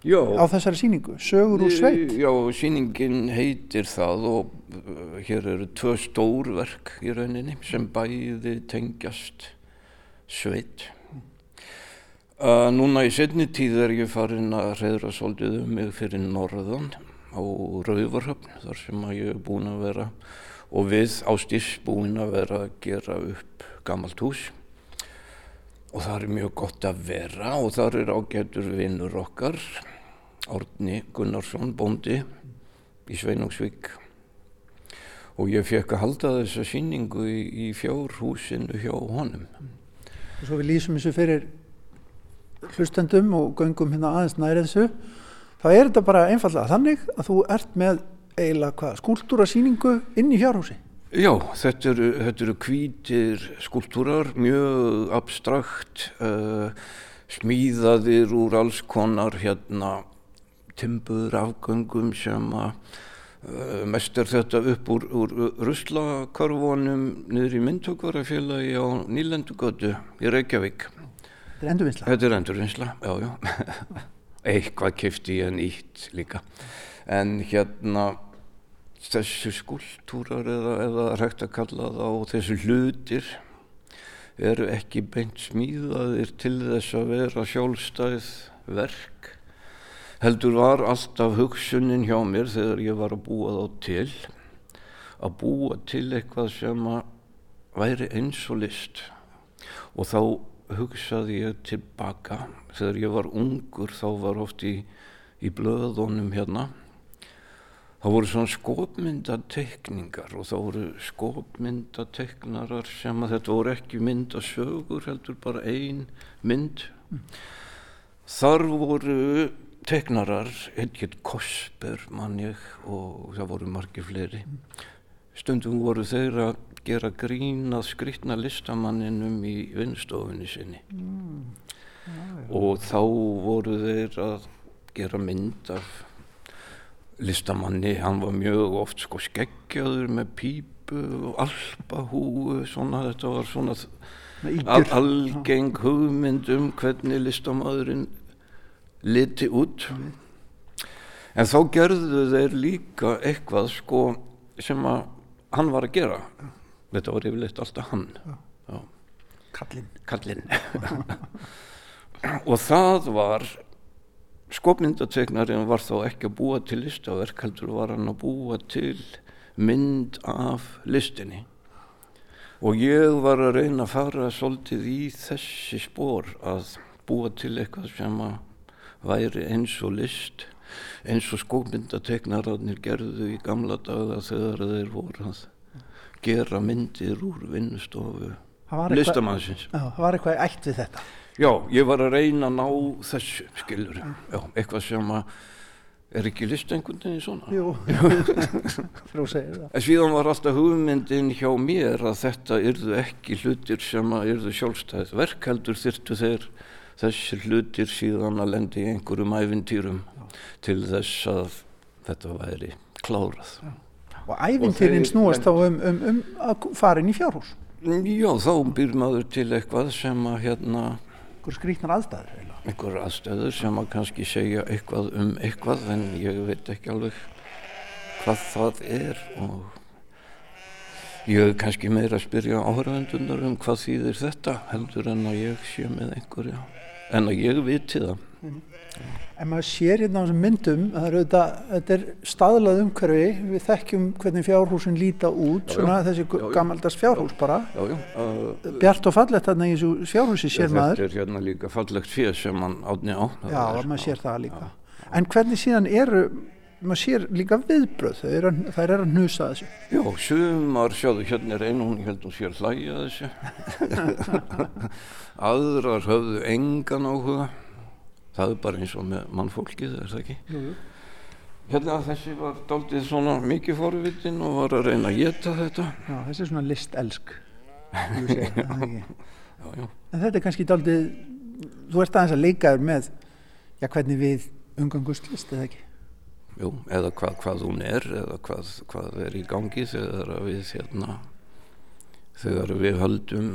á þessari síningu, sögur úr sveit. Já, síningin heitir það og uh, hér eru tvö stórverk í rauninni sem bæði tengjast sveit. Uh, núna í setni tíð er ég farin að reyðra svolítið um mig fyrir norðan á Rauvarhöfn þar sem að ég er búin að vera og við ástís búin að vera að gera upp gammalt hús. Og það er mjög gott að vera og þar er ágætur vinnur okkar Árni Gunnarsson, bóndi í Sveinungsvík. Og ég fekk að halda þessa síningu í, í fjárhúsinu hjá honum. Og svo við lýsum þessu fyrir hlustendum og göngum hérna aðeins nærið þessu, þá er þetta bara einfallega þannig að þú ert með eiginlega hvað, skúltúrasíningu inn í fjárhúsi? Já, þetta eru, þetta eru kvítir skúltúrar, mjög abstrakt, uh, smíðaðir úr alls konar hérna timbur afgöngum sem að uh, mest er þetta upp úr, úr ruslakörfunum niður í myndtökvarafélagi á Nýlendugötu í Reykjavík. Þetta er endurvinnsla? Þetta er endurvinnsla, já, já. Eitthvað kifti ég nýtt líka. En hérna þessu skúltúrar eða, eða rægt að kalla það á þessu hlutir eru ekki beint smíðaðir til þess að vera sjálfstæð verk heldur var alltaf hugsunin hjá mér þegar ég var að búa þá til að búa til eitthvað sem að væri eins og list og þá hugsaði ég tilbaka þegar ég var ungur þá var oft í, í blöðunum hérna Það voru svona skopmyndatekningar og það voru skopmyndateknarar sem að þetta voru ekki myndasögur heldur bara ein mynd. Mm. Þar voru teknarar, eitthvað Kosper mann ég og það voru margir fleiri. Stundum voru þeir að gera grín að skrittna listamanninum í vinnstofunni sinni. Mm. Já, já. Og þá voru þeir að gera mynd af listamanni, hann var mjög oft sko skeggjaður með pípu og alpahúu svona þetta var svona al algeng hugmynd um hvernig listamadurinn liti út mm. en þá gerðu þeir líka eitthvað sko sem að hann var að gera þetta var yfirleitt alltaf hann. Já. Kallinn Kallinn og það var skopmyndategnarinn var þá ekki að búa til listaverk heldur var hann að búa til mynd af listinni. Og ég var að reyna að fara svolítið í þessi spór að búa til eitthvað sem að væri eins og list eins og skopmyndategnararnir gerðu í gamla daga þegar þeir voru að gera myndir úr vinnustofu listamannsins Það var eitthvað eitt við þetta Já, ég var að reyna að ná þessu, skilur, já, eitthvað sem að er ekki list einhvern veginn svona. Jú, frá segir það. En síðan var alltaf hugmyndin hjá mér að þetta yrðu ekki hlutir sem að yrðu sjálfstæðið. Verkheldur þyrtu þeir þessi hlutir síðan að lendi í einhverjum æfintýrum til þess að þetta væri klárað. Já. Og æfintýrin snúast þá um, um, um að fara inn í fjárhús? Já, þá byrjum maður til eitthvað sem að hérna einhver skrítnar aðstæður einhver aðstæður sem að kannski segja eitthvað um eitthvað en ég veit ekki alveg hvað það er og ég hef kannski meira að spyrja áhörvendunar um hvað þýðir þetta heldur en að ég sé með einhverja en að ég viti það mm -hmm. En maður sér hérna á þessum myndum að auðvitað, þetta er staðlað umhverfi, við þekkjum hvernig fjárhúsin líta út, já, svona já, þessi já, gammaldast fjárhús bara. Uh, Bjart og fallegt þarna í þessu fjárhúsi sér maður. Þetta er hérna líka fallegt fyrir sem mann átni á. Já, er, maður sér það líka. En hvernig síðan eru, maður sér líka viðbröð, það er að, það er að hnusa þessu. Já, sumar sjáðu hérna er einu, hún held að sér hlæja þessu. Aðrar höfðu engan áhuga það er bara eins og með mannfólkið er það ekki? Jú, jú. hérna þessi var daldið svona mikið fórvitin og var að reyna að geta þetta. Já, þessi er svona listelsk en þetta er kannski daldið þú ert aðeins að leikaður með já hvernig við umgangust list eða ekki? Jú, eða hvað, hvað hún er eða hvað, hvað er í gangi þegar við hérna þegar við höldum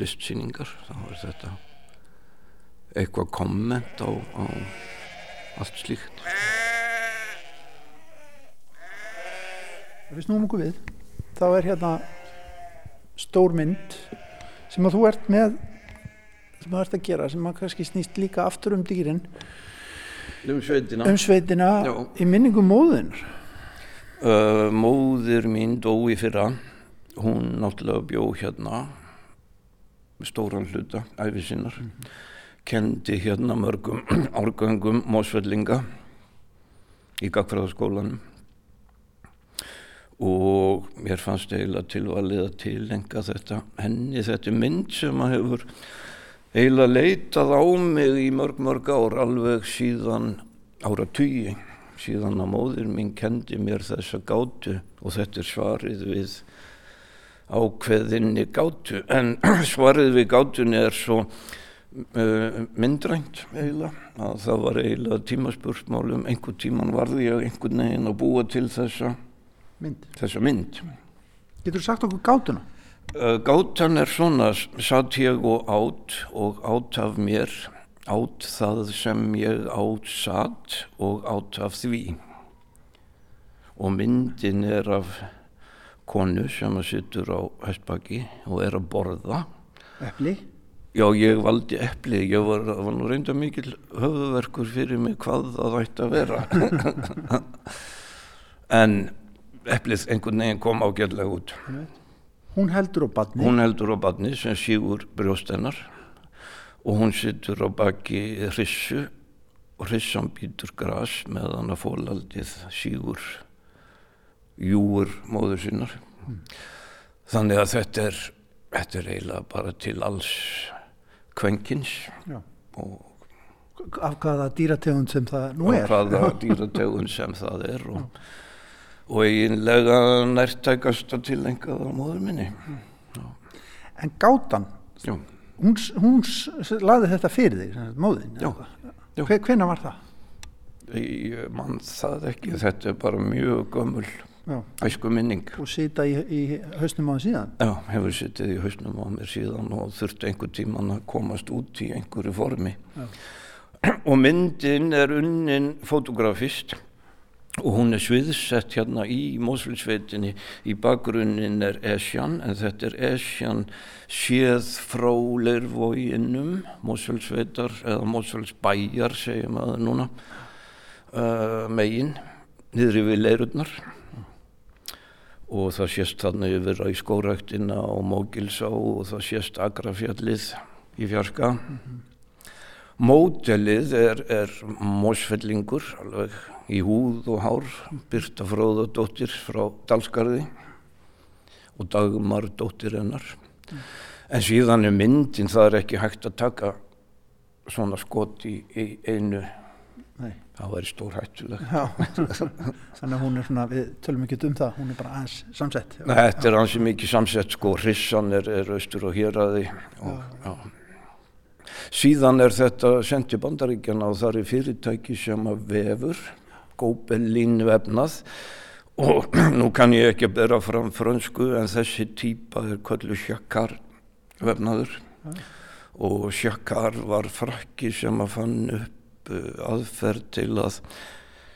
listsýningar þá er þetta eitthvað komment á, á allt slíkt. Við snúum okkur við þá er hérna stór mynd sem að þú ert með sem þú ert að gera sem að kannski snýst líka aftur um dýrin. Um sveitina, um sveitina í minningum móðunar uh, Móður mín dói fyrra. Hún náttúrulega bjó hérna stóran hluta æfisinnar mm -hmm kendi hérna mörgum árgöngum mósvellinga í Gagfræðaskólanum og mér fannst eiginlega tilvalið að tilenga þetta henni þetta mynd sem að hefur eiginlega leitað á mig í mörg mörg ár alveg síðan ára tugi síðan að móðir mín kendi mér þessa gátu og þetta er svarið við ákveðinni gátu. En svarið við gátunni er svo myndrænt eiginlega að það var eiginlega tímaspursmálum einhver tíman varði ég einhvern veginn að búa til þessa mynd. Þessa mynd. Getur þú sagt okkur gátuna? Uh, gátan er svona, satt ég og átt og átt af mér, átt það sem ég átt satt og átt af því. Og myndin er af konu sem að sittur á hestbaki og er að borða. Eppli? Já, ég valdi eppli. Ég var, var nú reynda mikil höfuverkur fyrir mig hvað það ætti að vera. en eplið einhvern veginn kom ágjörlega út. Hún heldur á badni? Hún heldur á badni sem sígur brjóstennar og hún sittur á baki hrissu og hrissan býtur gras meðan að fólaldið sígur júur móður sinnar. Mm. Þannig að þetta er, þetta er eiginlega bara til alls kvenkins og af hvaða dýrategund sem það nú er. Af hvaða dýrategund sem það er og og eiginlega nærtækast að tilenga það á móður minni Já. En gátan Já. hún, hún laði þetta fyrir þig móðin hvena var það? Ég mann það ekki þetta er bara mjög gömul æsku minning og sita í, í hausnum á það síðan? Já, hefur sittið í hausnum á mér síðan og þurfti einhver tíman að komast út í einhverju formi. Já. og myndin er unnin fotografist og hún er sviðsett hérna í Mósulsveitinni í bakgrunnin er Esjan en þetta er Esjan séð frá Leirvóinnum Mósulsveitar eða Mósulsbæjar segjum að núna uh, megin niður yfir Leirurnar og það sést þannig yfir á í skóræktina og Mógilsá og það sést Agrafjallið í fjarska mm -hmm. Mótelið er, er Mósfellingur alveg í húð og hár Birta Fróðadóttir frá Dalsgarði og Dagmar dóttir hennar mm. en síðan er myndin það er ekki hægt að taka svona skot í, í einu Nei. það væri stór hættuleg þannig að hún er svona við tölum ekki um það, hún er bara aðeins samsett. Nei, þetta er aðeins mikið samsett sko, hrissan er, er austur og hér aði og já, já. Síðan er þetta sendt í bandaríkjana og það er fyrirtæki sem að vefur Gobelin vefnað og nú kann ég ekki að bera fram frönsku en þessi típa er kvöldu sjakkar vefnaður og sjakkar var frakki sem að fann upp uh, aðferð til að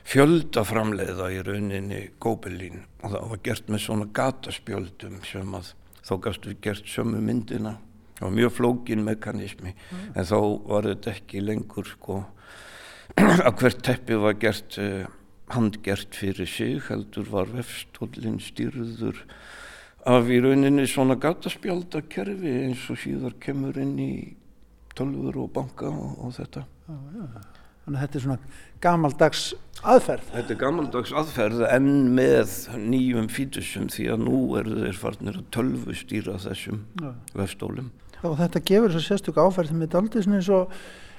fjöldaframleiða í rauninni Gobelin og það var gert með svona gataspjöldum sem að þá gæstu gert sömu myndina og mjög flókin mekanismi mm. en þá var þetta ekki lengur sko að hvert teppi var gert uh, handgert fyrir sig heldur var vefstólinn stýrður af í rauninni svona gataspjaldakerfi eins og síðar kemur inn í tölfur og banka og, og þetta. Þannig að þetta er svona gamaldags aðferð Þetta er gamaldags aðferð en með nýjum fítusum því að nú eru þeir farnir að tölfu stýra þessum já. vefstólum og þetta gefur svo sérstök áferð þetta aldrei svona eins og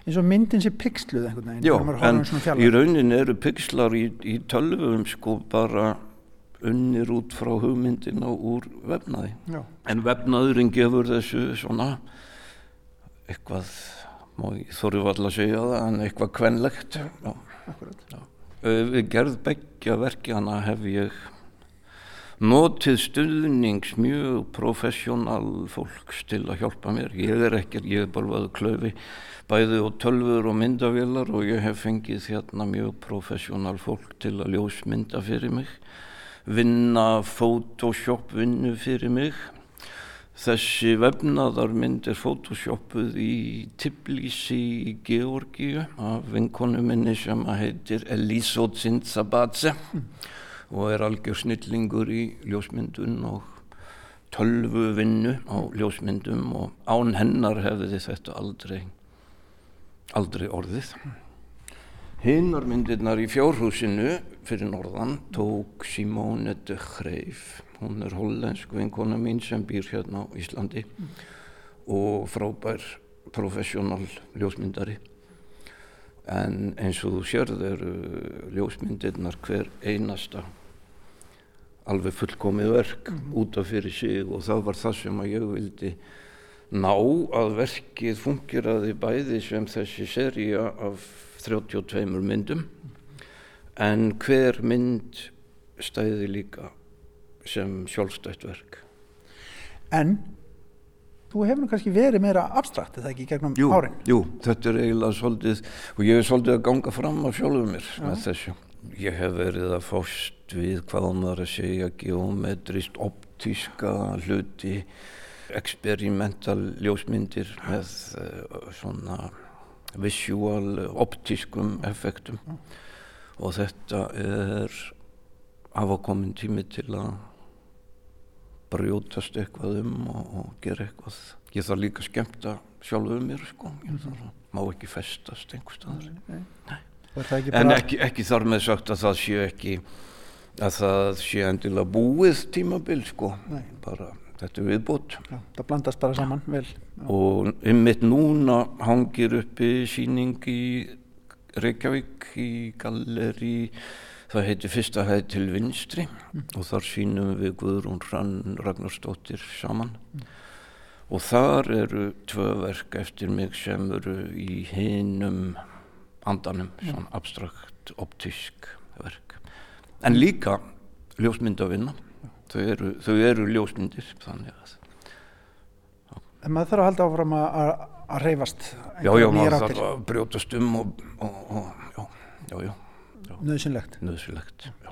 eins og myndin sé pixluð einhvern veginn Já, en í raunin eru pixlar í, í tölvum sko bara unnir út frá hugmyndina úr vefnaði Já. en vefnaðurinn gefur þessu svona eitthvað þóru vall að segja það en eitthvað kvenlegt. Já, Já. við gerð begja verkjana hef ég notið stuðnings mjög professional fólks til að hjálpa mér. Ég er ekkert, ég er bara vaðu klöfi bæði og tölfur og myndavélar og ég hef fengið hérna mjög professional fólk til að ljósmynda fyrir mig vinna Photoshop vinnu fyrir mig þessi vefnaðarmynd er Photoshopuð í Tbilisi í Georgíu af vinkonu minni sem heitir Elisot Sintsabatse mm. og er algjör snillingur í ljósmyndun og tölvu vinnu á ljósmyndum og án hennar hefði þetta aldrei aldrei orðið. Hinnar myndirnar í fjórhúsinu fyrir norðan tók Simone de Greif hún er hollensk vinkona mín sem býr hérna á Íslandi mm. og frábær professional ljósmyndari en eins og þú sérð eru ljósmyndirnar hver einasta alveg fullkomið verk mm. út af fyrir sig og það var það sem að ég vildi ná að verkið fungeraði bæði sem þessi seria af 32 myndum en hver mynd stæði líka sem sjálfstætt verk. En þú hefur kannski verið meira abstrakt eða ekki gegnum jú, árin? Jú, þetta er eiginlega svolítið og ég hef svolítið að ganga fram á sjálfum mér Já. með þessu. Ég hef verið að fást við hvað maður að segja geometrist, optíska hluti experimental ljósmyndir með uh, svona visual optískum effektum. Og þetta er af að komin tími til að brjótast eitthvað um og, og gera eitthvað. Ég þarf líka skemmt að sjálfuð mér sko. Að má ekki festast einhverstaðar. Ekki en ekki, ekki þar með sagt að það sé ekki að það sé endilega búið tímabil sko. Nei. bara þetta er viðbót. Já, það blandast bara saman vel. Já. og ymmit núna hangir uppi síning í Reykjavík í galleri það heitir fyrsta hæð til vinstri mm. og þar sínum við Guðrún Rann Ragnarstóttir saman mm. og þar eru tvö verk eftir mig sem eru í hinum andanum, mm. svona abstrakt optísk verk en líka ljósmyndavinna þau eru, þau eru ljósmyndir þannig að En maður þarf að halda áfram að, að reyfast Já, já, maður þarf að brjótast um og, og, og já, já, já. Nöðsynlegt Nöðsynlegt, já.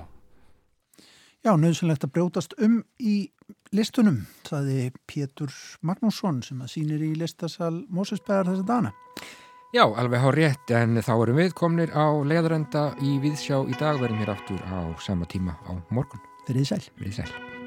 Já, nöðsynlegt að brjótast um í listunum, saði Pétur Magnússon sem að sínir í listasal Mósusbæðar þessa dana Já, alveg há rétt en þá erum við komnir á leðarenda í Viðsjá í dag verðum hér aftur á sama tíma á morgun. Verðið sæl. Verðið sæl.